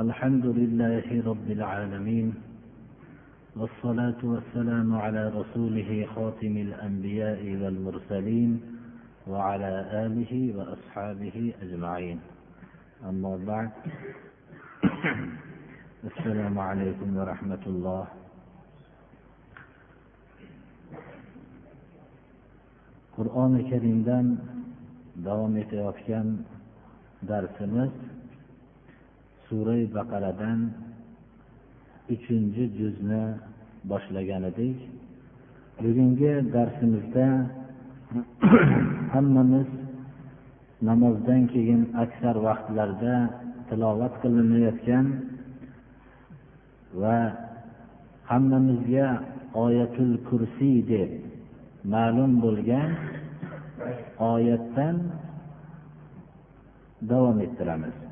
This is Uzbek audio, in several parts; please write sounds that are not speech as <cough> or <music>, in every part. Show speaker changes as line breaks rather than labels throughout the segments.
الحمد لله رب العالمين والصلاة والسلام على رسوله خاتم الأنبياء والمرسلين وعلى آله وأصحابه أجمعين. أما بعد السلام عليكم ورحمة الله. qur'oni karimdan davom etayotgan darsimiz surai baqaradan uchinchi juzni boshlagan edik bugungi darsimizda <clears throat> hammamiz namozdan keyin aksar vaqtlarda tilovat qilinayotgan va hammamizga oyatul kursiy deb ma'lum bo'lgan oyatdan davom ettiramiz.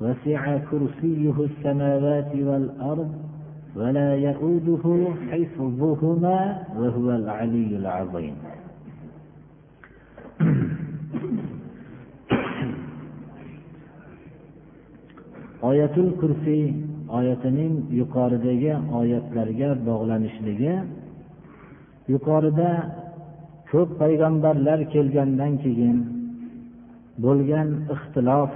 وسع كرسيه السماوات والأرض ولا يؤوده حفظهما وهو العلي العظيم oyatul kursiy oyatining yuqoridagi oyatlarga bog'lanishligi yuqorida ko'p payg'ambarlar kelgandan keyin bo'lgan ixtilof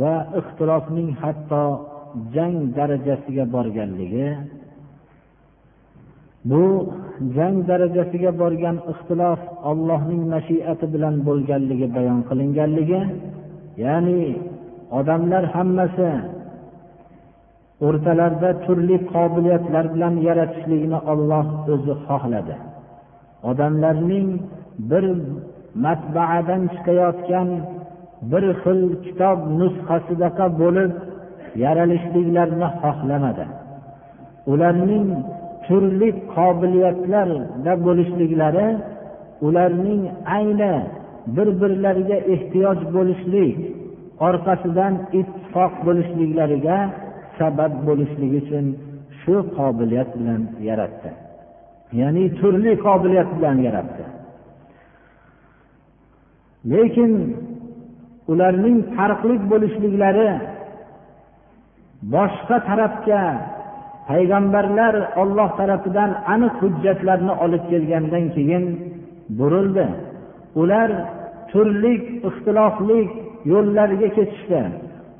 va ixtilofning hatto jang darajasiga borganligi bu jang darajasiga borgan ixtilof allohning mashiati bilan bo'lganligi bayon qilinganligi ya'ni odamlar hammasi o'rtalarida turli qobiliyatlar bilan yaratishlikni olloh o'zi xohladi. Odamlarning bir matbaadan chiqayotgan bir xil kitob nusxasidaqa bo'lib yaralishliklarini xohlamadi. Ularning turli qobiliyatlarda bo'lishliklari ularning ayni bir birlariga ehtiyoj bo'lishlik orqasidan ittifoq bo'lishliklariga sabab bo'lishligi uchun shu qobiliyat bilan yaratdi. Ya'ni turli qobiliyat bilan yaratdi. Lekin ularning farqli bo'lishliklari boshqa tarafga payg'ambarlar olloh tarafidan aniq hujjatlarni olib kelgandan keyin burildi. Ular turli ixtilofli yo'llarga ketishdi.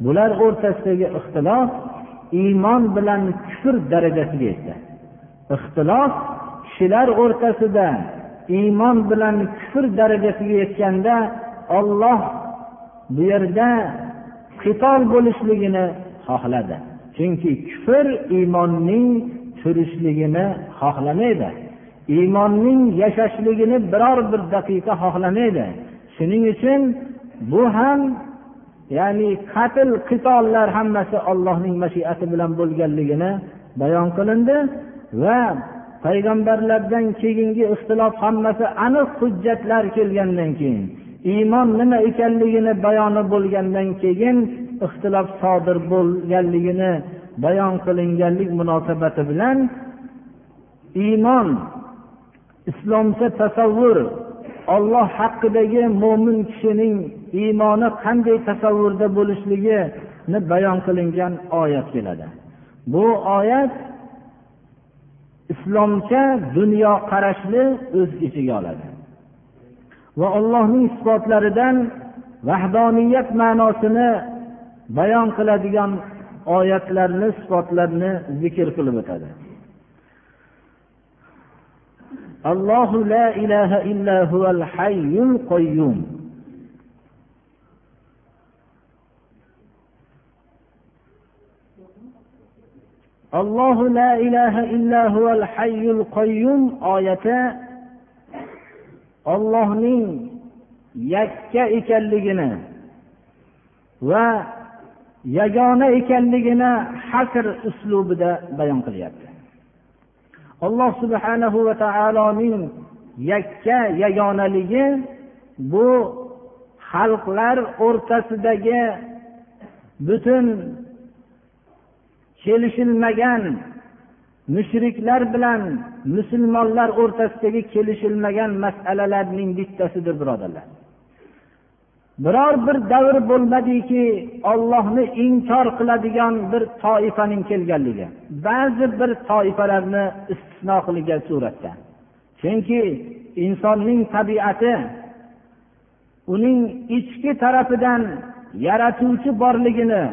Bular o'rtasidagi ixtilof iymon bilan kufr darajasiga yetdi. Ixtilof kishilar o'rtasida iymon bilan kufr darajasiga yetganda olloh bu yerda qitol bo'lishligini xohladi. Chunki kufr iymonning turishligini xohlamaydi. Iymonning yashashligini biror bir daqiqa xohlamaydi. Shuning uchun bu ham ya'ni qatl qitollar hammasi ollohning mashiati bilan bo'lganligini bayon qilindi va payg'ambarlardan keyingi ixtilof hammasi aniq hujjatlar kelgandan keyin iymon nima ekanligini bayoni bo'lgandan keyin ixtilof sodir bo'lganligini bayon qilinganlik munosabati bilan iymon islomcha tasavvur olloh haqidagi mo'min kishining iymoni qanday tasavvurda bo'lishligini bayon qilingan oyat keladi. Bu oyat islomcha dunyoqarashni o'z ichiga oladi. Va allohning sifatlaridan vahdoniyat ma'nosini bayon qiladigan oyatlarni sifatlarni zikr qilib o'tadi. Allohu la ilaha illa huval hayyul qayyum. Allohu la ilaha illa huval hayyul qayyum oyati ollohning yakka ekanligini va yagona ekanligini hasr uslubida bayon qilyapti. Alloh subhanahu va taoloning yakka yagonaligi bu xalqlar o'rtasidagi butun kelishilmagan mushriklar bilan musulmonlar o'rtasidagi kelishilmagan masalalarning bittasidir birodarlar. Biror bir davr bo'lmadiki ollohni inkor qiladigan bir toifaning kelganligi. Ba'zi bir toifalarni istisno qilgan suratda. Chunki insonning tabiati uning ichki tarafidan yaratuvchi borligini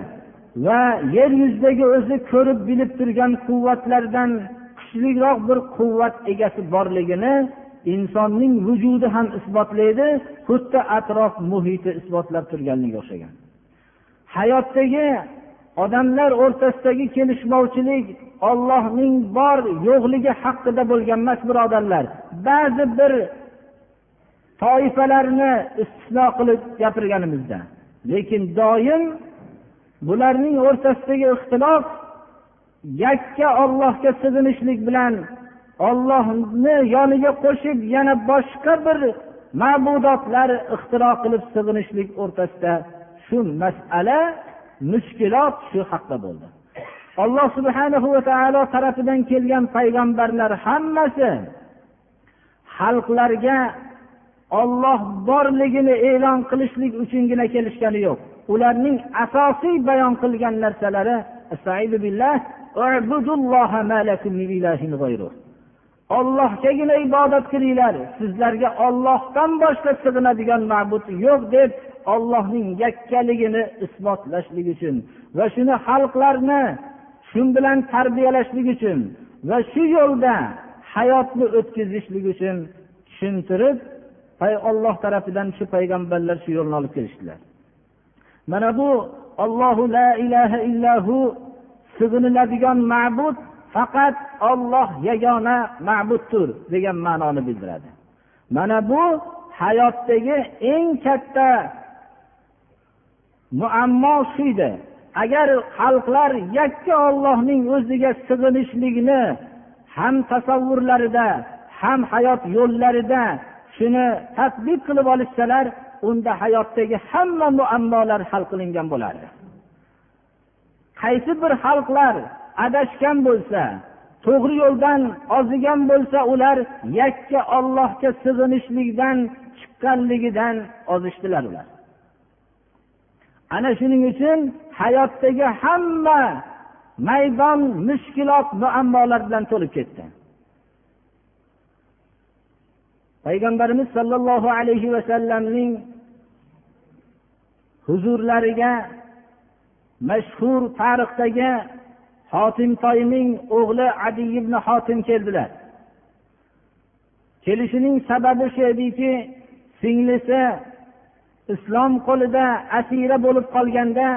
va yer yuzidagi o'zi ko'rib bilib turgan quvvatlardan kuchliroq bir quvvat egasi borligini insonning vujudi ham isbotlaydi xuddi atrof muhiti isbotlab turganligiga o'xshagan. Hayotdagi odamlar o'rtasidagi kelishmovchilik ollohning bor yo'qligi haqida bo'lgan emas birodarlar. Ba'zi bir toifalarni istisno qilib gapirganimizda lekin doim bularning o'rtasidagi ixtilof yakka ollohga sig'inishlik bilan ollohni yoniga qo'shib yana boshqa bir ma'budotlar ixtiro qilib sig'inishlik o'rtasida shu masala mushkulot shu haqda bo'ldi. Alloh subhanahu va taolo tarafidan kelgan payg'ambarlar hammasi xalqlarga olloh borligini e'lon qilishlik uchungina kelishgani yo'q. Ularning asosiy bayon qilgan narsalari ollohgagina ibodat qilinglar sizlarga ollohdan boshqa sig'inadigan ma'bud yo'q deb ollohning yakkaligini isbotlashlik uchun va shuni xalqlarni shu bilan tarbiyalashlik uchun va shu yo'lda hayotni o'tkazishlik uchun tushuntirib olloh tarafidan shu payg'ambarlar shu yo'lni olib kelishdilar. Mana bu ollohu la ilaha illahu sig'iniladigan ma'bud faqat olloh yagona ma'buddir degan ma'noni bildiradi. Mana bu hayotdagi eng katta muammo shu edi agar xalqlar yakka ollohning o'ziga sig'inishlikni ham tasavvurlarida ham hayot yo'llarida shuni tadbiq qilib olishsalar unda hayotdagi hamma muammolar hal qilingan bo'lardi qaysi bir xalqlar adashgan bo'lsa to'g'ri yo'ldan ozigan bo'lsa ular yakka ollohga sig'inishlikdan chiqqanligidan ozishdilar ular. Ana shuning uchun hayotdagi hamma maydon mushkulot muammolar bilan to'lib ketdi. Payg'ambarimiz sollallohu alayhi vasallamning huzurlariga mashhur tarixdagi hotimtoyning o'g'li adi ibn hotim keldilar. Kelishining sababi shu ediki singlisi islom qo'lida asira bo'lib qolganda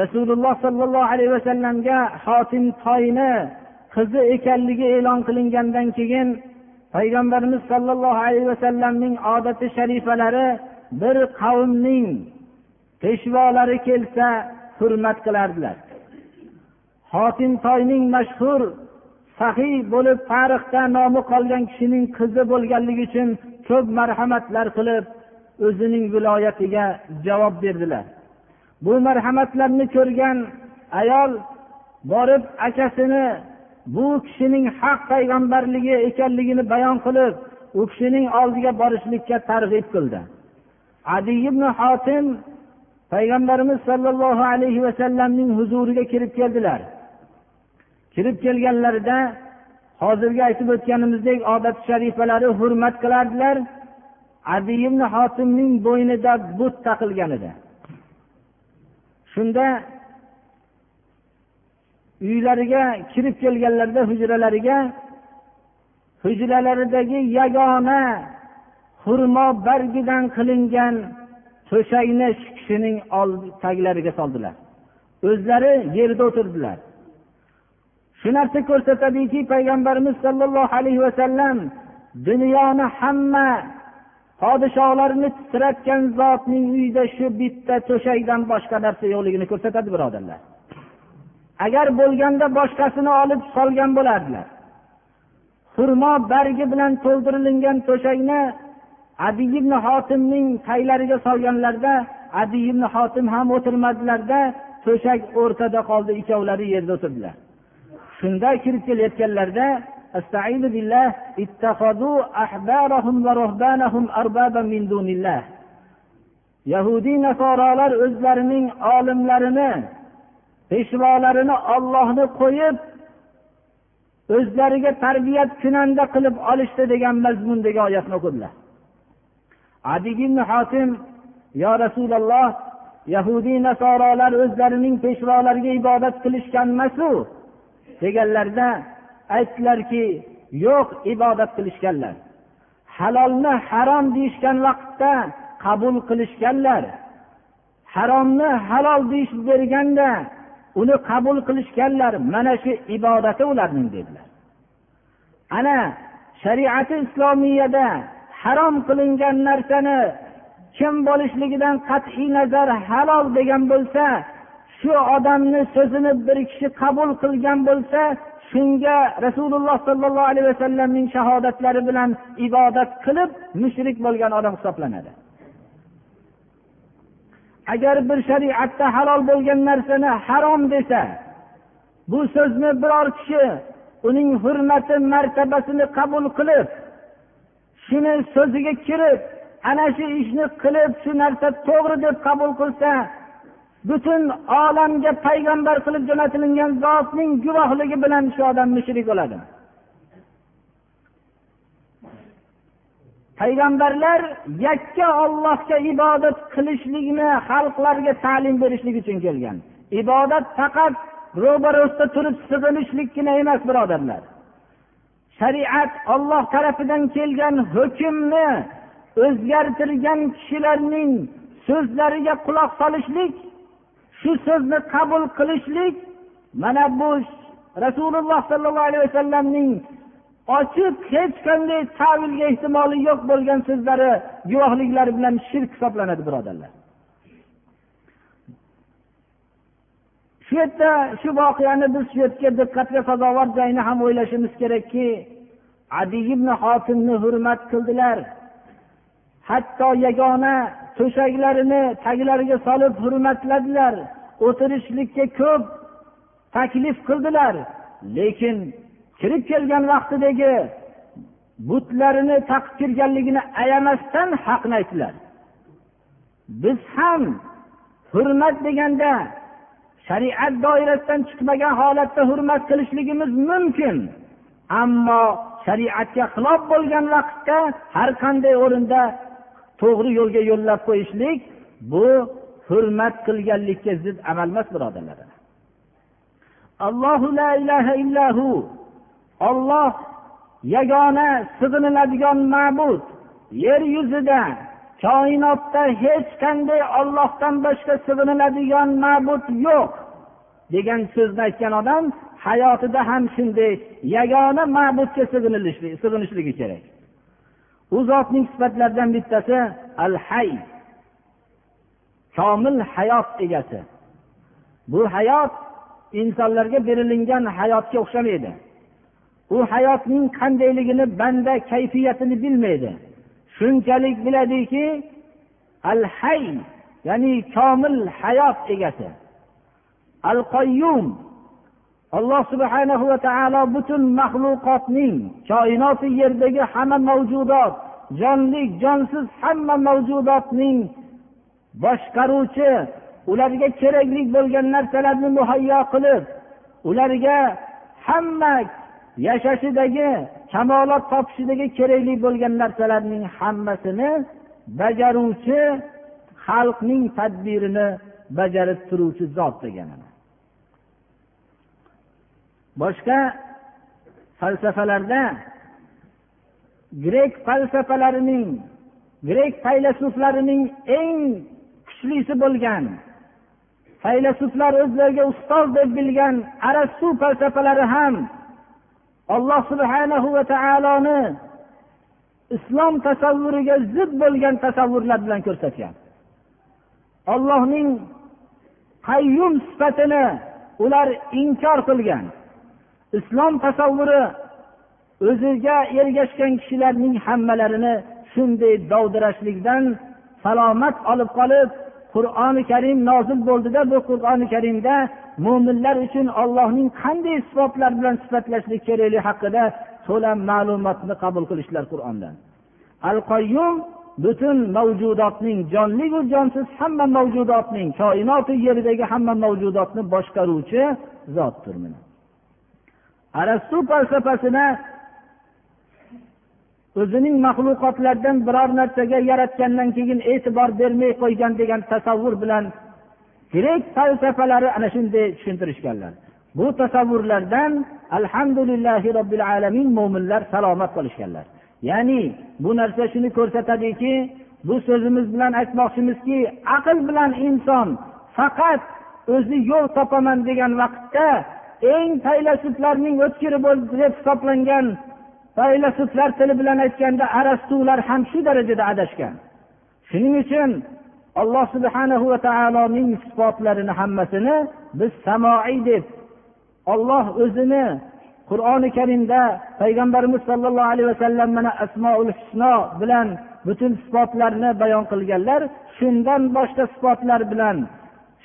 rasululloh sollallohu alayhi vasallamga hotim toyni qizi ekanligi e'lon qilingandan keyin payg'ambarimiz sollallohu alayhi vasallamning odati sharifalari bir qavmning peshvolari kelsa hurmat qilardilar. Hotim toyning mashhur sahiy bo'lib tarixda nomi qolgan kishining qizi bo'lganligi uchun ko'p marhamatlar qilib o'zining viloyatiga javob berdilar. Bu marhamatlarni ko'rgan ayol borib akasini bu kishining haq payg'ambarligi ekanligini bayon qilib u kishining oldiga borishlikka targ'ib qildi. Adi ibn hotim payg'ambarimiz sollallohu alayhi vasallamning huzuriga kirib keldilar. Kirib kelganlarida hozirgi aytib o'tganimizdek odat sharifalari hurmat qilardilar. Adi ibn hotimning bo'ynida but taqilgan edi. Shunda uylariga kirib kelganlarida hujralariga hujralaridagi yagona xurmo bargidan qilingan to'shakni kishining taglariga soldilar. O'zlari yerda o'tirdilar. Shu narsa ko'rsatadiki payg'ambarimiz sollallohu alayhi vasallam dunyoni hamma podshohlarni titratgan zotning uyida shu bitta to'shakdan boshqa narsa yo'qligini ko'rsatadi birodarlar. Agar bo'lganda boshqasini olib solgan bo'lardilar. Xurmo bargi bilan to'ldirilgan to'shakni adi ibn hotimning taylariga solganlarida adi ibn hotim ham o'tirmadilarda to'shak o'rtada qoldi ikkovlari yerda o'tirdilar. Shunda kirib kelayotganlarida yahudiy nasorolar o'zlarining olimlarini peshvolarini ollohni qo'yib o'zlariga tarbiyat kunanda qilib olishdi degan mazmundagi oyatni o'qidilar. Adi ibn hotim yo rasululloh yahudiy nasorolar o'zlarining peshvolariga ibodat qilishgan emasu deganlarida aytdilarki yo'q ibodat qilishganlar. Halolni harom deyishgan vaqtda qabul qilishganlar. Haromni halol deyishib berganda uni qabul qilishganlar. Mana shu ibodati ularning dedilar. Ana shariati islomiyada harom qilingan narsani kim bo'lishligidan qat'iy nazar halol degan bo'lsa shu odamni so'zini bir kishi qabul qilgan bo'lsa shunga rasululloh sollallohu alayhi vasallamning shahodatlari bilan ibodat qilib mushrik bo'lgan odam hisoblanadi. Agar bir shariatda halol bo'lgan narsani harom desa bu so'zni biror kishi uning hurmati martabasini qabul qilib shuni so'ziga kirib ana shu ishni qilib shu narsa to'g'ri deb qabul qilsa butun olamga payg'ambar qilib jo'natilingan zotning guvohligi bilan shu odam mushrik bo'ladi. Payg'ambarlar yakka ollohga ibodat qilishlikni xalqlarga ta'lim berishlik uchun kelgan. Ibodat faqat ro'barasida turib sig'inishlikgina emas birodarlar. Shariat olloh tarafidan kelgan hukmni o'zgartirgan kishilarning so'zlariga quloq solishlik shu so'zni qabul qilishlik mana bu rasululloh sollallohu alayhi vasallamning ochiq hech qanday tavilga ehtimoli yo'q bo'lgan so'zlari guvohliklari bilan shirk hisoblanadi birodarlar. Shu yerda shu voqeani biz shu yerga diqqatga sazovor joyini ham o'ylashimiz kerakki adi ibn hotimni hurmat qildilar. Hatto yagona to'shaklarini taglariga solib hurmatladilar. O'tirishlikka ko'p taklif qildilar. Lekin kirib kelgan vaqtidagi butlarini taqib kirganligini ayamasdan haqni aytdilar. Biz ham hurmat deganda shariat doirasidan chiqmagan holatda hurmat qilishligimiz mumkin. Ammo shariatga xilof bo'lgan vaqtda har qanday o'rinda to'g'ri yo'lga yo'llab qo'yishlik bu hurmat qilganlikka zid amal emas birodarlar. Allohu la ilaha illahu olloh yagona sig'iniladigan ma'bud yer yuzida koinotda hech qanday ollohdan boshqa sig'iniladigan ma'bud yo'q degan so'zni aytgan odam hayotida ham shunday yagona ma'budga sig'inishligi kerak. U zotning sifatlaridan bittasi al hay komil hayot egasi. Bu hayot insonlarga berilingan hayotga o'xshamaydi. U hayotning qandayligini banda kayfiyatini bilmaydi. Shunchalik biladiki al hay ya'ni komil hayot egasi. Al qoyyum alloh subhanahu va taolo butun maxluqotning koinoti yerdagi hamma mavjudot jonli jonsiz hamma mavjudotning boshqaruvchi ularga kerakli bo'lgan narsalarni muhayyo qilib ularga hamma yashashidagi kamolot topishidagi kerakli bo'lgan narsalarning hammasini bajaruvchi xalqning tadbirini bajarib turuvchi zot deganini boshqa falsafalarda grek falsafalarining grek faylasuflarining eng kuchlisi bo'lgan faylasuflar o'zlariga ustoz deb bilgan arastu falsafalari ham alloh subhanahu va taoloni islom tasavvuriga zid bo'lgan tasavvurlar bilan ko'rsatgan ollohning qayyum sifatini ular inkor qilgan. Islom tasavvuri o'ziga ergashgan kishilarning hammalarini shunday dovdirashlikdan salomat olib qolib qur'oni karim nozil bo'ldida bu qur'oni karimda mo'minlar uchun ollohning qanday sifatlar bilan sifatlashlik kerakligi haqida to'la ma'lumotni qabul qilishlar qur'ondan. Al qoyyum butun mavjudotning jonligu jonsiz hamma mavjudotning koinoti yeridagi hamma mavjudotni boshqaruvchi zotdir arastu falsafasini o'zining maxluqotlardan biror narsaga yaratgandan keyin e'tibor bermay qo'ygan degan tasavvur bilan grek falsafalari ana shunday tushuntirishganlar. Bu tasavvurlardan alhamdulillahi robbil alamin mo'minlar salomat qolishganlar. Ya'ni bu narsa shuni ko'rsatadiki bu so'zimiz bilan aytmoqchimizki aql bilan inson faqat o'zi yo'l topaman degan vaqtda eng faylasuflarning o'tkiri bo'ldi deb hisoblangan faylasuflar tili bilan aytganda arastular ham shu darajada adashgan. Shuning uchun alloh subhanahu va taoloning sifatlarini hammasini biz samoiy deb olloh o'zini qur'oni karimda payg'ambarimiz sollallohu alayhi vasallam mana asmoul husno bilan butun sifatlarni bayon qilganlar shundan boshqa sifatlar bilan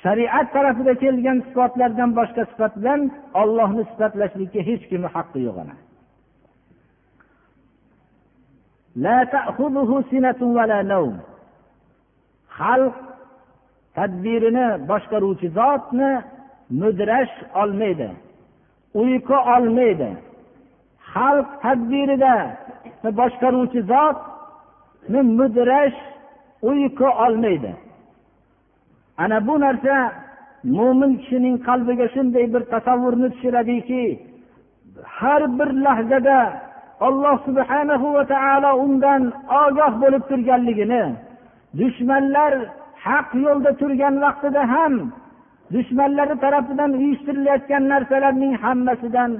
shariat tarafida kelgan sifatlardan boshqa sifat bilan ollohni sifatlashlikka hech kimni haqqi yo'q ana. Xalq tadbirini boshqaruvchi zotni mudrash olmaydi uyqu olmaydi. Xalq tadbirida boshqaruvchi zotni mudrash uyqu olmaydi. Ana bu narsa mo'min kishining qalbiga shunday bir tasavvurni tushiradiki har bir lahzada alloh subhanahu va taolo undan ogoh bo'lib turganligini dushmanlar haq yo'lda turgan vaqtida ham dushmanlari tarafidan uyushtirilayotgan narsalarning hammasidan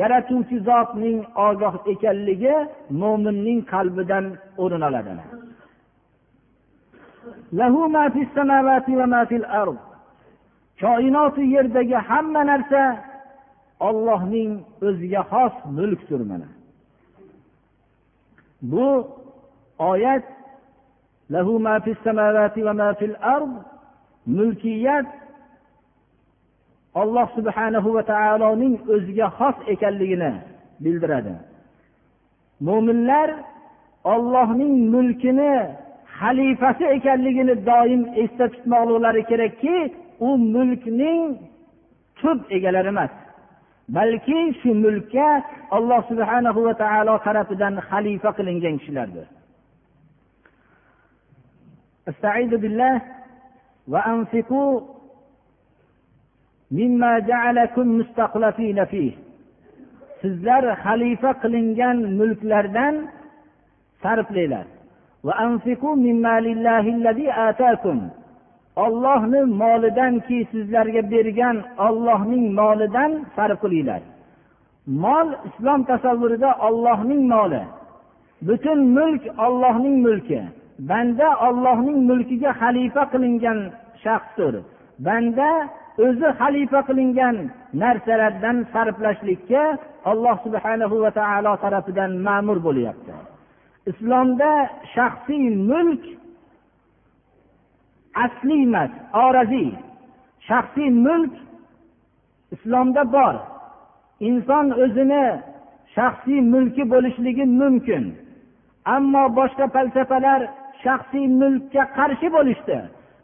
yaratuvchi zotning ogoh ekanligi mo'minning qalbidan o'rin oladi koinoti yerdagi hamma narsa ollohning o'ziga xos mulkdir mana. Bu oyat mulkiyat alloh subhanahu va taoloning o'ziga xos ekanligini bildiradi. Mo'minlar ollohning mulkini xalifasi ekanligini doim esda tutmoqliklari kerakki u mulkning tub egalari emas balki shu mulkka alloh subhana va taolo tarafidan xalifa qilingan kishilardir استعيذ بالله وأنفقوا مما جعلكم مستخلفين فيه sizlar xalifa qilingan mulklardan sarflanglar Ollohni molidanki sizlarga bergan ollohning molidan sarf qilinglar. Mol islom tasavvurida ollohning moli. Butun mulk ollohning mulki. Banda ollohning mulkiga xalifa qilingan shaxsdir. Banda o'zi xalifa qilingan narsalardan sarflashlikka alloh subhanahu va taolo tarafidan ma'mur bo'lyapti. Islomda shaxsiy mulk asli emas oraziy. Shaxsiy mulk islomda bor. Inson o'zini shaxsiy mulki bo'lishligi mumkin. Ammo boshqa falsafalar shaxsiy mulkka qarshi bo'lishdi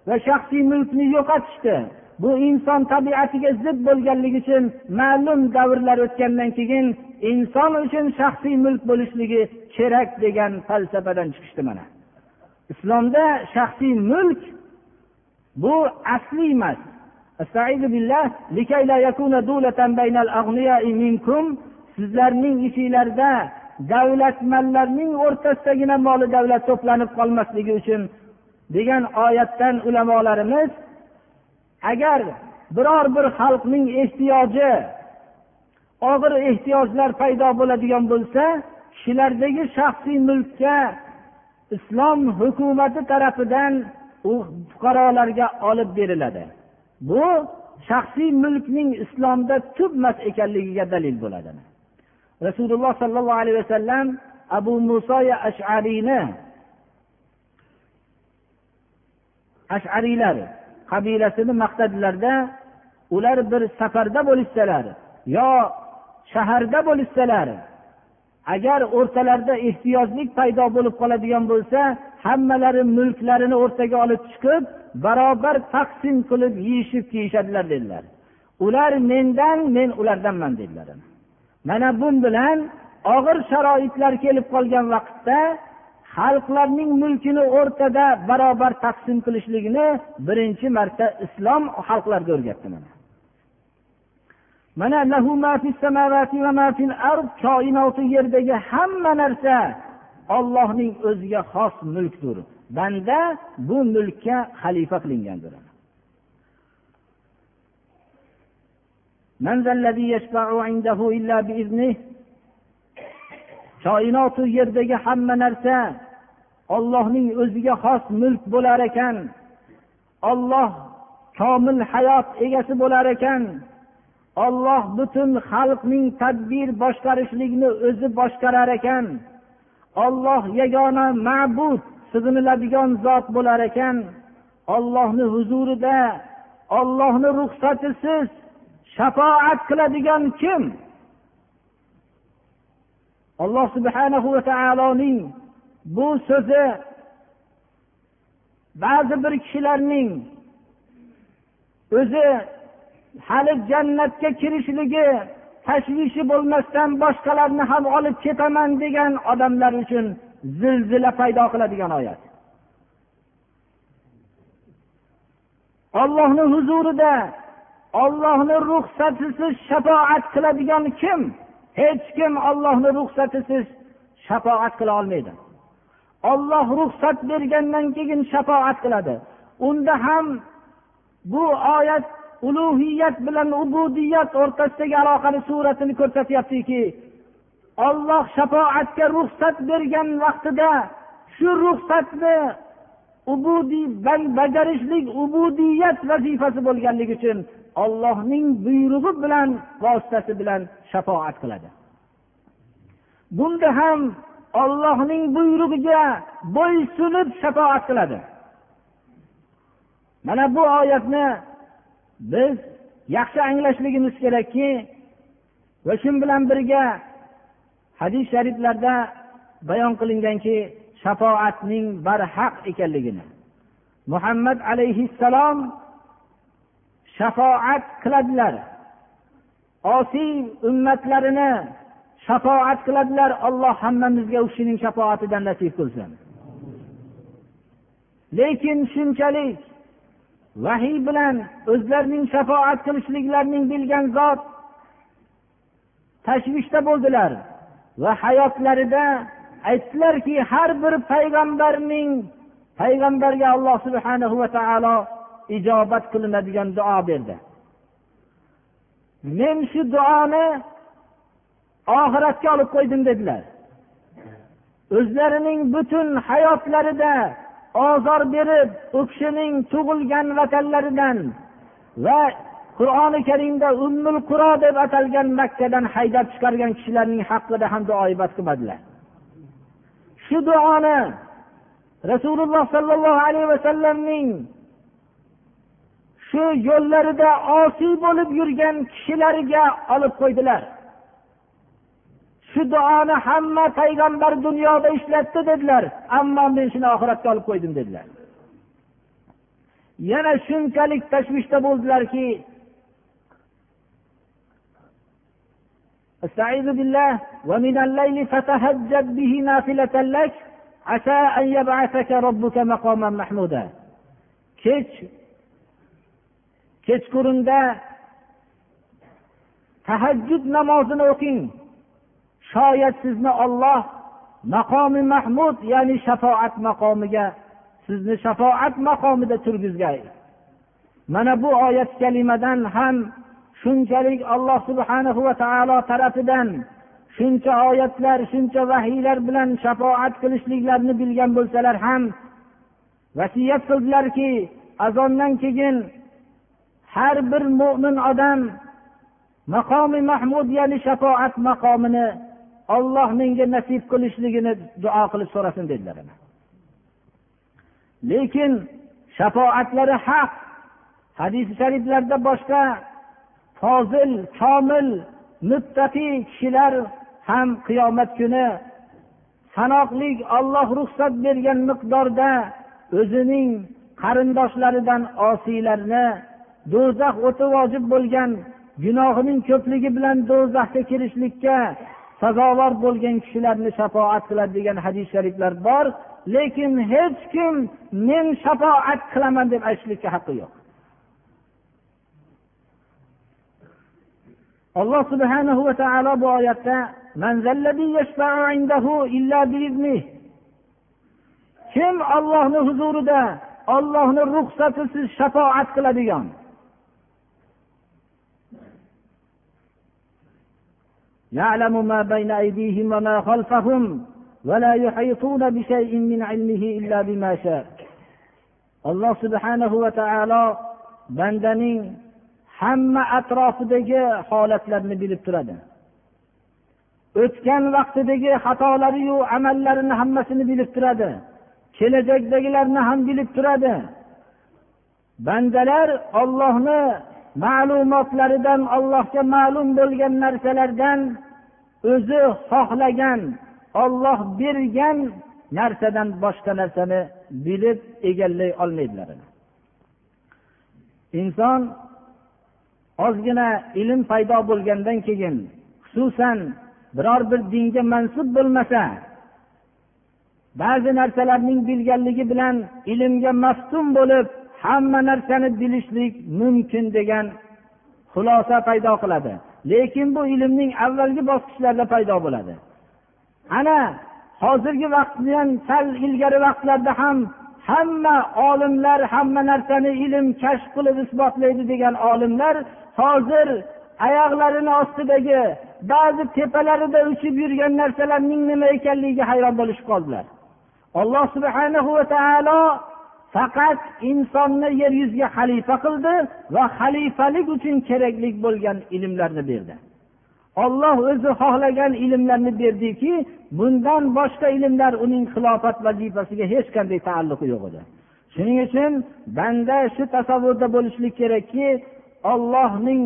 va shaxsiy mulkni yo'qotishdi. Bu inson tabiatiga zid bo'lganligi uchun ma'lum davrlar o'tgandan keyin inson uchun shaxsiy mulk bo'lishligi kerak degan falsafadan chiqishdi mana. Islomda shaxsiy mulk bu asliy emas. Sizlarning ichinglarda davlatmanlarning o'rtasidagina moli davlat to'planib qolmasligi uchun degan oyatdan ulamolarimiz agar biror bir xalqning ehtiyoji og'ir ehtiyojlar paydo bo'ladigan bo'lsa kishilardagi shaxsiy mulkka islom hukumati tarafidan u fuqarolarga olib beriladi. Bu shaxsiy mulkning islomda tub emas ekanligiga dalil bo'ladi. Rasululloh sollallohu alayhi vasallam abu muso ashariyni ashariylar qabilasini maqtadilarda ular bir safarda bo'lishsalar yo shaharda bo'lishsalar agar o'rtalarida ehtiyojlik paydo bo'lib qoladigan bo'lsa hammalari mulklarini o'rtaga olib chiqib barobar taqsim qilib yeyishib kiyishadilar dedilar. Ular mendan men ulardanman dedilar. Mana bu bilan og'ir sharoitlar kelib qolgan vaqtda xalqlarning mulkini o'rtada barobar taqsim qilishligini birinchi marta islom xalqlarga o'rgatdi mana. Mana koinoti yerdagi hamma narsa ollohning o'ziga xos mulkdir. Banda bu mulkka xalifa qilingandir. Koinotu yerdagi hamma narsa ollohning o'ziga xos mulk bo'lar ekan. Olloh komil hayot egasi bo'lar ekan. Olloh butun xalqning tadbir boshqarishlikni o'zi boshqarar ekan. Olloh yagona ma'bud sig'iniladigan zot bo'lar ekan. Ollohni huzurida ollohni ruxsatisiz shafoat qiladigan kim? Alloh subhanahu va taoloning bu so'zi ba'zi bir kishilarning o'zi hali jannatga kirishligi tashvishi bo'lmasdan boshqalarni ham olib ketaman degan odamlar uchun zilzila paydo qiladigan oyat. Ollohni huzurida ollohni ruxsatisiz shafoat qiladigan kim? Hech kim ollohni ruxsatisiz shafoat qila olmaydi. Olloh ruxsat bergandan keyin shafoat qiladi. Unda ham bu oyat ulug'iyat bilan ubudiyat o'rtasidagi aloqani suratini ko'rsatyaptiki olloh shafoatga ruxsat bergan vaqtida shu ruxsatni ubudiy bajarishlik ubudiyat vazifasi bo'lganligi uchun ollohning buyrug'i bilan vositasi bilan shafoat qiladi. Bunda ham ollohning buyrug'iga bo'ysunib shafoat qiladi. Mana bu oyatni biz yaxshi anglashligimiz kerakki va shu bilan birga hadis shariflarda bayon qilinganki shafoatning barhaq ekanligini. Muhammad alayhissalom shafoat qiladilar. Osiy ummatlarini shafoat qiladilar alloh hammamizga u kishining shafoatidan nasib qilsin. Lekin shunchalik vahiy bilan o'zlarining shafoat qilishliklarini bilgan zot tashvishda bo'ldilar va hayotlarida aytdilarki har bir payg'ambarning payg'ambarga alloh subhana va taolo ijobat qilinadigan duo berdi. Men shu duoni oxiratga olib qo'ydim dedilar. O'zlarining butun hayotlarida ozor berib u kishining tug'ilgan vatanlaridan va qur'oni karimda ummul quro deb atalgan makkadan haydab chiqargan kishilarning haqida ham duoibat qilmadilar. Shu duoni rasululloh sollallohu alayhi vasallamning shu yo'llarida osiy bo'lib yurgan kishilariga olib qo'ydilar. shu duoni hamma payg'ambar dunyoda ishlatdi dedilar ammo men shuni oxiratga olib qo'ydim dedilar yana shunchalik tashvishda bo'ldilarki استعيذ بالله ومن الليل فتهجد به نافلة لك عسى أن يبعثك ربك مقاما محمودا kech kechqurunda tahajjud namozini o'qing Shoyat sizni olloh maqomi mahmud ya'ni shafoat maqomiga sizni shafoat maqomida turgizgay. Mana bu oyat kalimadan ham shunchalik alloh subhanahu va taolo tarafidan shuncha oyatlar shuncha vahiylar bilan shafoat qilishliklarini bilgan bo'lsalar ham vasiyat qildilarki azondan keyin har bir mo'min odam maqomi mahmud ya'ni shafoat maqomini olloh menga nasib qilishligini duo qilib so'rasin dedilar lekin shafoatlari haq. Hadisi shariflarda boshqa fozil komil muttaqiy kishilar ham qiyomat kuni sanoqli olloh ruxsat bergan miqdorda o'zining qarindoshlaridan osiylarni do'zax o'ti vojib bo'lgan gunohining ko'pligi bilan do'zaxga kirishlikka sazovor bo'lgan kishilarni shafoat qiladi degan hadis shariflar bor lekin hech kim men shafoat qilaman deb aytishlikka haqqi yo'q. Alloh subhanahu va taolo bu oyatda kim ollohni huzurida ollohni ruxsatisiz shafoat qiladigan يعلم ما بين أيديهم وما خلفهم ولا يحيطون بشيء من علمه إلا بما شاء alloh subhanahu va taolo bandaning hamma atrofidagi holatlarni bilib turadi o'tgan vaqtidagi xatolariyu amallarini hammasini bilib turadi kelajakdagilarni ham bilib turadi bandalar ollohni ma'lumotlaridan allohga ma'lum bo'lgan narsalardan o'zi xohlagan olloh bergan narsadan boshqa narsani bilib egallay olmaydilar. Inson ozgina ilm paydo bo'lgandan keyin xususan biror bir dinga mansub bo'lmasa ba'zi narsalarning bilganligi bilan ilmga maftun bo'lib hamma narsani bilishlik mumkin degan xulosa paydo qiladi. Lekin bu ilmning avvalgi bosqichlarida paydo bo'ladi. Ana hozirgi vaqtni ham sal ilgari vaqtlarda ham hamma olimlar hamma narsani ilm kashf qilib isbotlaydi degan olimlar hozir oyoqlarini ostidagi ba'zi tepalarida uchib yurgan narsalarning nima ekanligiga hayron bo'lishib qoldilar. Alloh subhanahu va taolo faqat insonni yer yuziga xalifa qildi va xalifalik uchun kerakli bo'lgan ilmlarni berdi. Olloh o'zi xohlagan ilmlarni berdiki bundan boshqa ilmlar uning xilofat vazifasiga hech qanday taalluqi yo'q edi. Shuning uchun banda shu tasavvurda bo'lishlik kerakki ollohning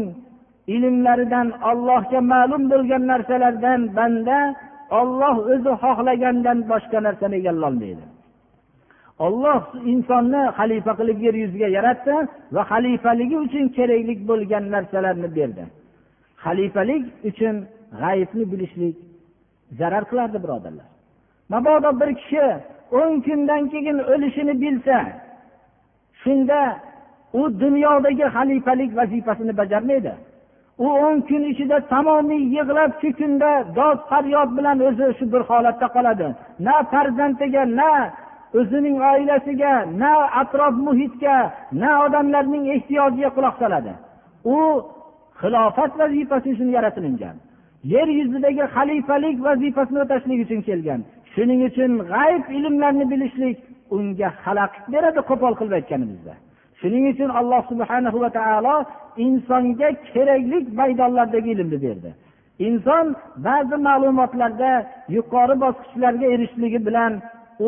ilmlaridan ollohga ma'lum bo'lgan narsalardan banda olloh o'zi xohlagandan boshqa narsani egallolmaydi olloh insonni xalifa qilib yer yuziga yaratdi va xalifaligi uchun kerakli bo'lgan narsalarni berdi. Xalifalik uchun g'ayibni bilishlik zarar qilardi birodarlar. Mabodo bir kishi o'n kundan keyin o'lishini bilsa shunda u dunyodagi xalifalik vazifasini bajarmaydi. U o'n kun ichida tamomiy yig'lab shu kunda dod faryod bilan o'zi shu bir holatda qoladi. Na farzandiga na o'zining oilasiga na atrof muhitga na odamlarning ehtiyojiga quloq soladi. U xilofat vazifasi uchun yaratilingan yer yuzidagi xalifalik vazifasini o'tashlik uchun kelgan. Shuning uchun g'ayb ilmlarni bilishlik unga xalaqit beradi qo'pol qilib aytganimizda. Shuning uchun alloh subhana va taolo insonga kerakli maydonlardagi ilmni berdi. Inson ba'zi ma'lumotlarda yuqori bosqichlarga erishishligi bilan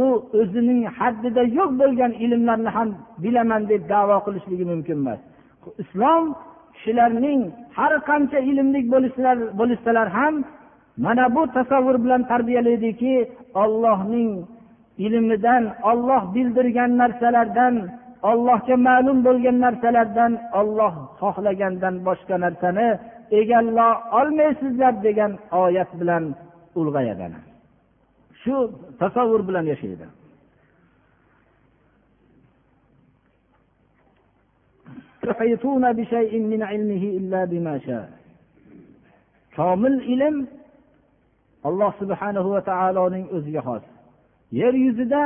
u o'zining haddida yo'q bo'lgan ilmlarni ham bilaman deb davo qilishligi mumkin emas. Islom kishilarning har qancha ilmli bo'lishsalar ham mana bu tasavvur bilan tarbiyalaydiki ollohning ilmidan olloh bildirgan narsalardan ollohga ma'lum bo'lgan narsalardan olloh xohlagandan boshqa narsani egallay olmaysizlar degan oyat bilan ulg'ayadi shu tasavvur bilan yashaydi. Komil ilm alloh subhanahu va taoloning o'ziga xos. Yer yuzida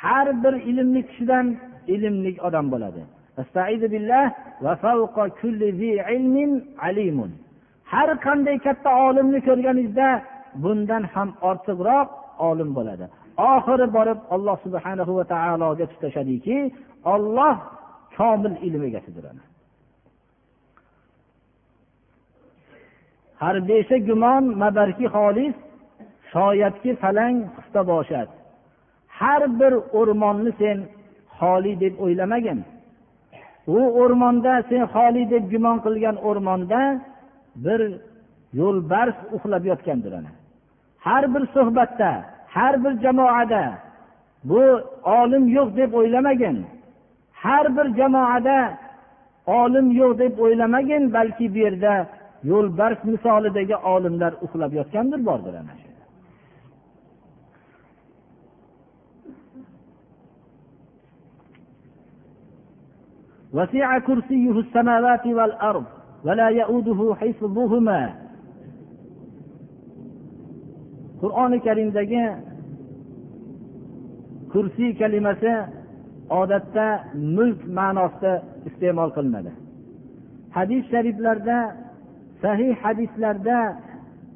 har bir ilmli kishidan ilmli odam bo'ladi. Har qanday katta olimni ko'rganingizda bundan ham ortiqroq olim bo'ladi. Oxiri borib alloh subhanahu va taologa tutashadiki olloh komil ilm egasidir har besha gumon mabarki xolis shoyatki falang xista boshad. Har bir o'rmonni sen xoli deb o'ylamagin. U o'rmonda sen xoli deb gumon qilgan o'rmonda bir yo'lbars uxlab yotgandir ana. har bir suhbatda har bir jamoada bu olim yo'q deb o'ylamagin har bir jamoada olim yo'q deb o'ylamagin balki bu yerda yo'lbars misolidagi olimlar uxlab yotgandir bordir ana shu وسع كرسيه السماوات والأرض ولا يؤوده حفظهما qur'oni karimdagi kursiy kalimasi odatda mulk ma'nosida iste'mol qilinadi. Hadis shariflarda sahih hadislarda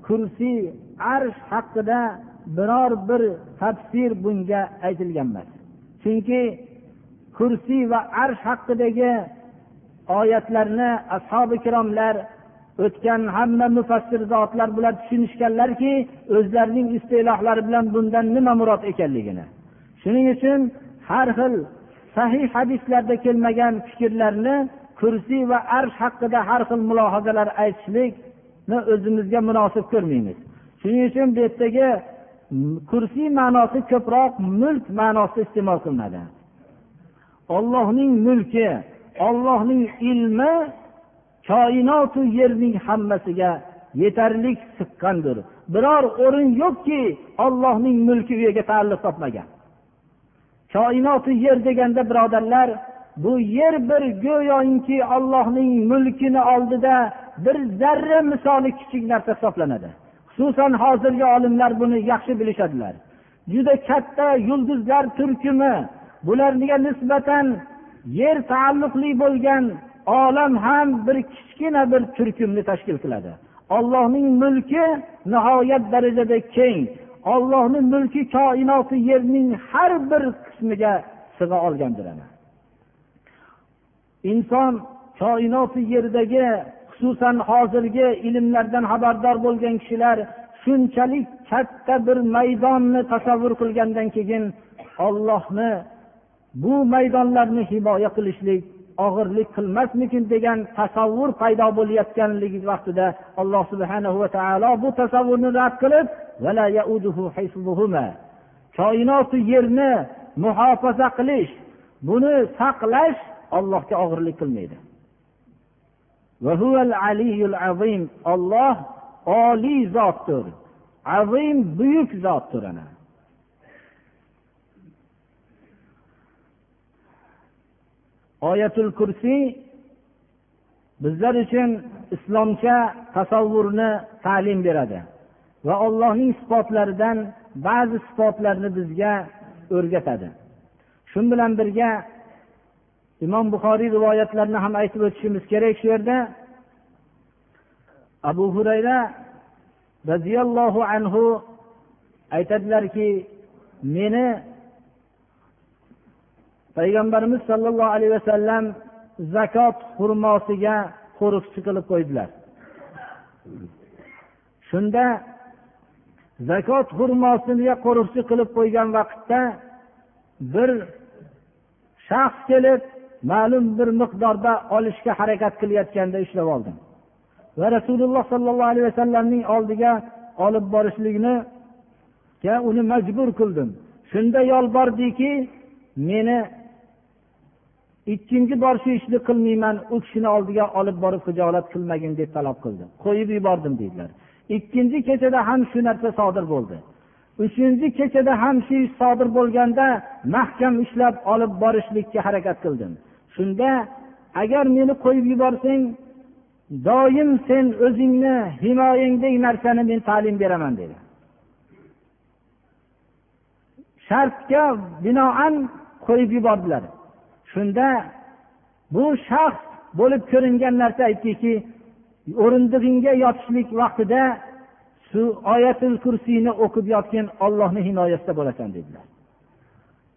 kursiy arsh haqida biror bir tafsir bunga aytilgan emas. Chunki kursiy va arsh haqidagi oyatlarni ashobi ikromlar o'tgan hamma mufassir zotlar bular tushunishganlarki o'zlarining istilohlari bilan bundan nima murod ekanligini. Shuning uchun har xil sahih hadislarda kelmagan fikrlarni kursiy va arsh haqida har xil mulohazalar aytishlikni o'zimizga munosib ko'rmaymiz. Shuning uchun bu yerdagi kursiy ma'nosi ko'proq mulk ma'nosida iste'mol qilinadi. Ollohning mulki ollohning ilmi koinotu yerning hammasiga yetarlik siqqandir. Biror o'rin yo'qki ollohning mulki u yerga taalluq topmagan. Koinoti yer deganda birodarlar bu yer bir go'yoki ollohning mulkini oldida bir zarra misoli kichik narsa hisoblanadi. Xususan hozirgi olimlar buni yaxshi bilishadilar. Juda katta yulduzlar turkumi bularga nisbatan yer taalluqli bo'lgan olam ham bir kichkina bir turkumni tashkil qiladi. Ollohning mulki nihoyat darajada keng. Ollohni mulki koinoti yerning har bir qismiga sig'a olgandir ana. Inson koinoti yerdagi xususan hozirgi ilmlardan xabardor bo'lgan kishilar shunchalik katta bir maydonni tasavvur qilgandan keyin ollohni bu maydonlarni himoya qilishlik og'irlik qilmasmikin degan tasavvur paydo bo'layotganligi vaqtida alloh subhana va taolo bu tasavvurni rad qilib koinotu yerni muhofaza qilish buni saqlash allohga og'irlik qilmaydi. Olloh oliy zotdir. Azim buyuk zotdir ana. Oyatul kursiy bizlar uchun islomcha tasavvurni ta'lim beradi va allohning sifatlaridan ba'zi sifatlarni bizga o'rgatadi. Shu bilan birga imom buxoriy rivoyatlarini ham aytib o'tishimiz kerak shu yerda. Abu hurayra roziyallohu anhu aytadilarki meni payg'ambarimiz sollallohu alayhi vasallam zakot xurmosiga qo'riqchi qilib qo'ydilar. Shunda zakot xurmosiga qo'riqchi qilib qo'ygan vaqtda bir shaxs kelib ma'lum bir miqdorda olishga harakat qilayotganda ushlab oldim. Va rasululloh sollallohu alayhi vasallamning oldiga olib borishlikni uni majbur qildim. Shunda yolbordiki meni ikkinchi bor shu ishni qilmayman u kishini oldiga olib borib hijolat qilmagin deb talab qildi. Qo'yib yubordim deydilar ikkinchi kechada ham shu narsa sodir bo'ldi. Uchinchi kechada ham shu ish sodir bo'lganda mahkam ushlab olib borishlikka harakat qildim. Shunda agar meni qo'yib yuborsang doim sen o'zingni himoyangdagi narsani men ta'lim beraman dedi. Shartga binoan qo'yib yubordilar. Shunda bu shaxs bo'lib ko'ringan narsa aytdiki o'rindig'ingga yotishlik vaqtida shu oyatul kursiyni o'qib yotgin ollohni himoyasida bo'lasan dedilar.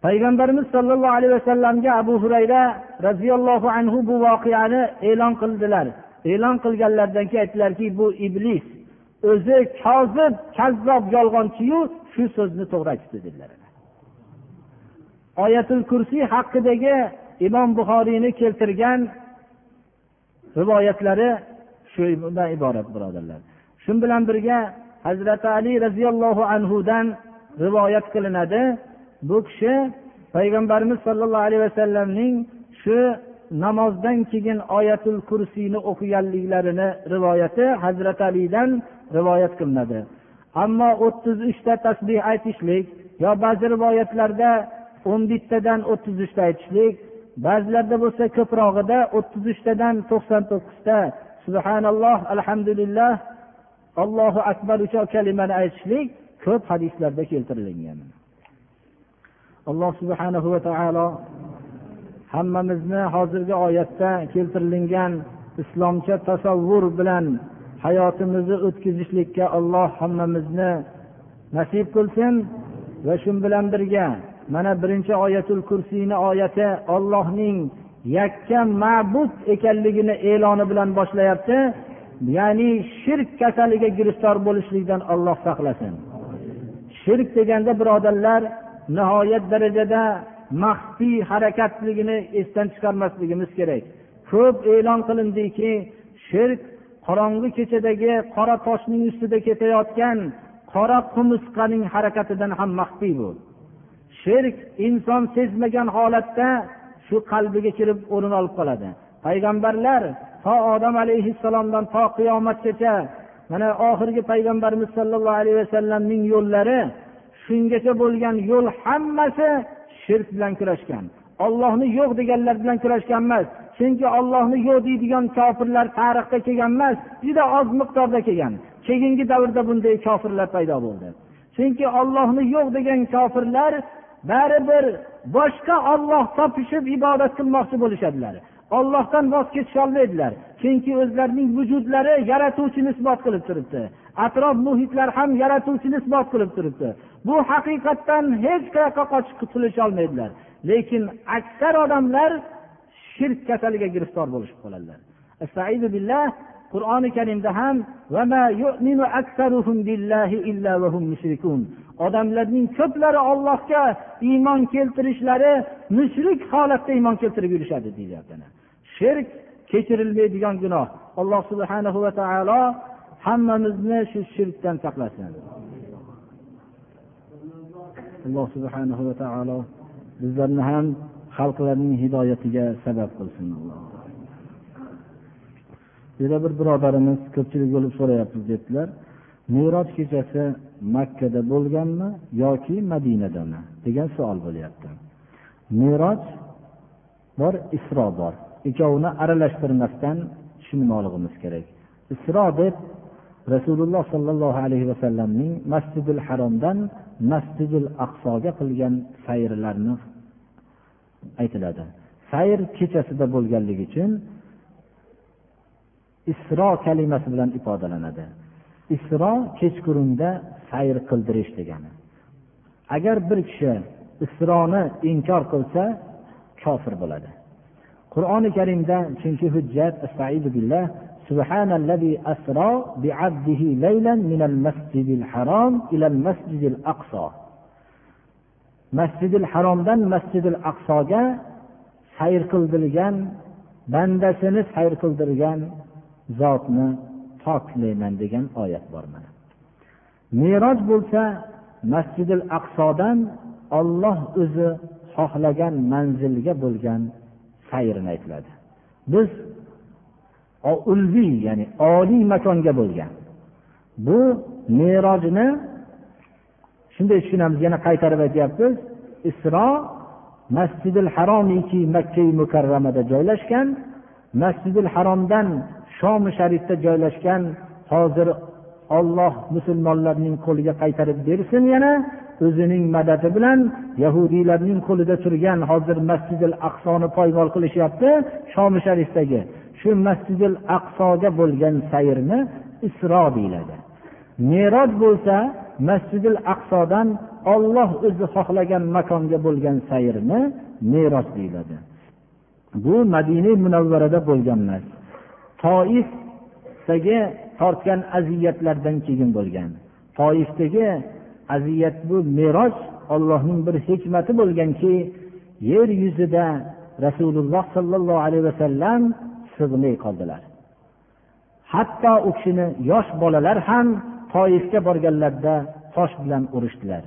Payg'ambarimiz sollallohu alayhi vasallamga abu hurayra roziyallohu anhu bu voqeani e'lon qildilar. E'lon qilganlaridan keyin aytdilarki bu iblis o'zi kozib kazzob yolg'onchiyu shu so'zni to'g'ri aytibdi dedilar. Oyatul kursiy haqidagi imom buxoriyni keltirgan rivoyatlari shundan iborat birodarlar. Shu bilan birga hazrati ali roziyallohu anhudan rivoyat qilinadi. Bu kishi payg'ambarimiz sollallohu alayhi vasallamning shu namozdan keyin oyatul kursiyni o'qiganliklarini rivoyati hazrati alidan rivoyat qilinadi. Ammo o'ttiz uchta tasbeh aytishlik yo ba'zi rivoyatlarda o'n bittadan o'ttiz uchta aytishlik ba'zilarda bo'lsa ko'prog'ida o'ttiz uchtadan to'qson to'qqizta subhanalloh alhamdulillah allohu akbar uch kalimani aytishlik ko'p hadislarda keltirilgan. Alloh subhanahu va taolo hammamizni hozirgi oyatda keltirilgan islomcha tasavvur bilan hayotimizni o'tkazishlikka alloh hammamizni nasib qilsin va shu bilan birga mana birinchi oyatul kursiyni oyati ollohning yakka ma'bud ekanligini e'loni bilan boshlayapti. Ya'ni shirk kasaliga giriftor bo'lishlikdan olloh saqlasin. Shirk deganda birodarlar nihoyat darajada maxfiy harakatligini esdan chiqarmasligimiz kerak. Ko'p e'lon qilindiki shirk qorong'i kechadagi qora toshning ustida ketayotgan qora qumursqaning harakatidan ham maxfiy bu shirk inson sezmagan holatda shu qalbiga kirib o'rin olib qoladi. Payg'ambarlar to odam alayhissalomdan to qiyomatgacha mana oxirgi payg'ambarimiz sollallohu alayhi vasallamning yo'llari shungacha bo'lgan yo'l hammasi shirk bilan kurashgan. Ollohni yo'q deganlar bilan kurashgan emas chunki ollohni yo'q deydigan kofirlar tarixda kelgan emas juda oz miqdorda kelgan. Keyingi davrda bunday kofirlar paydo bo'ldi. Chunki ollohni yo'q degan kofirlar baribir boshqa olloh topishib ibodat qilmoqchi bo'lishadilar. Ollohdan voz kechisholmaydilar chunki o'zlarining vujudlari yaratuvchini isbot qilib turibdi. Atrof muhitlar ham yaratuvchini isbot qilib turibdi. Bu haqiqatdan hech qayoqqa qochib qutulisholmaydilar lekin aksar odamlar shirk kasaliga giriftor bo'lishib qoladilar. Qur'oni karimda ham odamlarning ko'plari ollohga iymon keltirishlari mushrik holatda iymon keltirib yurishadi deyilyapti shirk kechirilmaydigan gunoh. Alloh subhanahu va taolo hammamizni shu shirkdan saqlasin. Alloh subhanahu va taolo bizlarni ham xalqlarning hidoyatiga sabab qilsin alloh. Yana bir birodarimiz ko'pchilik bo'lib so'rayapmiz dedilar meroj kechasi makkada bo'lganmi yoki madinadami degan savol bo'lyapti. Meroj bor isro bor. Ikkovini aralashtirmasdan tushunmoqligimiz kerak. Isro deb rasululloh sollallohu alayhi vasallamning masjidil haromdan masjidil aqsoga qilgan sayrlarni aytiladi. Sayr kechasida bo'lganligi uchun isro kalimasi bilan ifodalanadi isro kechqurunda sayr qildirish degani agar bir kishi isroni inkor qilsa kofir bo'ladi qur'oni karimda chunki hujjat billah سبحان الذي أسرى بعبده ليلا من المسجد الحرام إلى المسجد الأقصى masjidil haromdan masjidil aqsoga sayr qildirgan bandasini sayr qildirgan zotni poklayman degan oyat bor mana. Meroj bo'lsa masjidil aqsodan olloh o'zi xohlagan manzilga bo'lgan sayrini aytiladi. Biz ulviy ya'ni oliy makonga bo'lgan. Bu merojni shunday tushunamiz yana qaytarib aytyapmiz. Isro masjidil haromiki makkai mukarramada joylashgan. Masjidil haromdan shomi sharifda joylashgan hozir olloh musulmonlarning qo'liga qaytarib bersin yana o'zining madadi bilan yahudiylarning qo'lida turgan hozir masjidil aqsoni poymol qilishyapti shomi sharifdagi. Shu masjidil aqsoga bo'lgan sayrni isro deyiladi. Meroj bo'lsa masjidil aqsodan olloh o'zi xohlagan makonga bo'lgan sayrni meros deyiladi. Bu madina munavvarada bo'lgan toifdagi tortgan aziyatlardan keyin bo'lgan. Toifdagi aziyat bu meros ollohning bir hikmati bo'lganki yer yuzida rasululloh sollallohu alayhi vasallam sig'may qoldilar. Hatto u kishini yosh bolalar ham toifga borganlarida tosh bilan urishdilar.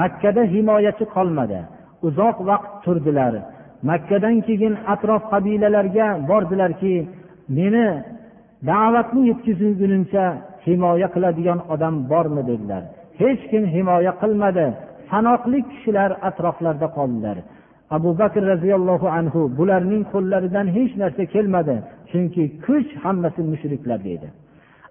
Makkada himoyachi qolmadi. Uzoq vaqt turdilar. Makkadan keyin atrof qabilalarga bordilarki meni da'vatni yetkazgunimcha himoya qiladigan odam bormi dedilar. Hech kim himoya qilmadi. Sanoqli kishilar atroflarda qoldilar. Abu bakr roziyallohu anhu bularning qo'llaridan hech narsa kelmadi chunki kuch hammasi mushriklarda edi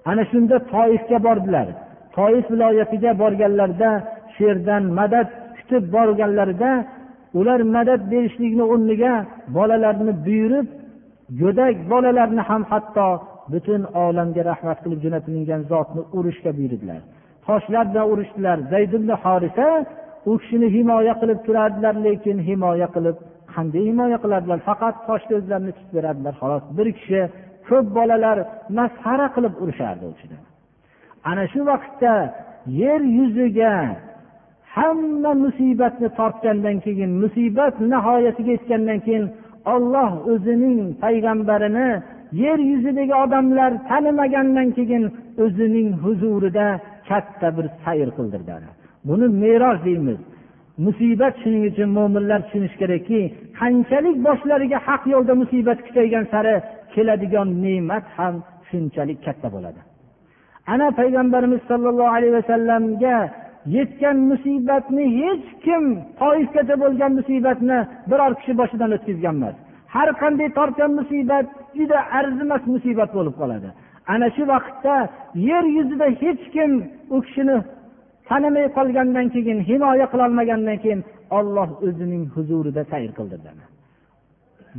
ana shunda toifga bordilar. Toif viloyatiga borganlarida shu yerdan madad kutib borganlarida ular madad berishlikni o'rniga bolalarini buyurib go'dak bolalarni ham hatto butun olamga rahmat qilib jo'natilingan zotni urishga buyurdilar. Toshlar bilan urishdilar zaydulli horisa u kishini himoya qilib turardilar lekin himoya qilib qanday himoya qiladilar faqat toshni o'zlarini tutib beradilar xolos bir kishi ko'p bolalar masxara qilib urishardi ana shu vaqtda yer yuziga hamma musibatni tortgandan keyin musibat nihoyasiga yetgandan keyin olloh o'zining payg'ambarini yer yuzidagi odamlar tanimagandan keyin o'zining huzurida katta bir sayr qildirdi buni meroj deymiz. Musibat shuning uchun mo'minlar tushunishi kerakki qanchalik boshlariga haq yo'lda musibat kuchaygan sari keladigan ne'mat ham shunchalik katta bo'ladi. Ana payg'ambarimiz sollallohu alayhi vasallamga yetgan musibatni hech kim toifgacha bo'lgan musibatni biror kishi boshidan o'tkazgan emas har qanday tortgan musibat juda arzimas musibat bo'lib qoladi. Ana shu vaqtda yer yuzida hech kim u kishini tanimay qolgandan keyin himoya qilolmagandan keyin olloh o'zining huzurida sayr qildirdi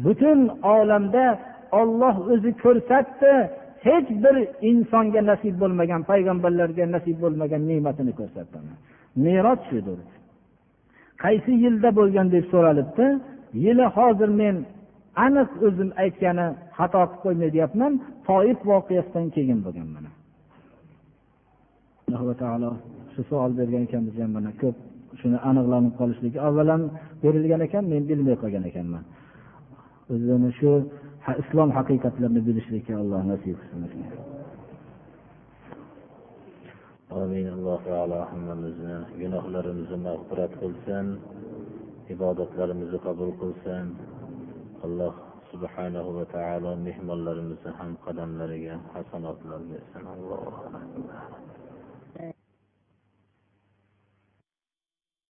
butun olamda olloh o'zi ko'rsatdi hech bir insonga nasib bo'lmagan payg'ambarlarga nasib bo'lmagan ne'matini ko'rsatdi merot shudir. Qaysi yilda bo'lgan deb so'ralibdi? Yili hozir men aniq o'zim aytgani xato qilib qo'ymay deyapman toif voqeasidan keyin bo'lgan mana. Alloh taolo shu savol bergan ekanmiz ham mana ko'p shuni aniqlanib qolishligi avval ham berilgan ekan men bilmay qolgan ekanman. O'zini shu islom haqiqatlarini bilishlikka alloh nasib qilsin
amin. Alloh taolo hammamizni gunohlarimizni mag'firat qilsin ibodatlarimizni qabul qilsin. Alloh subhanahu va taolo mehmonlarimizni ham qadamlariga hasanotlar bersin allohu akbar.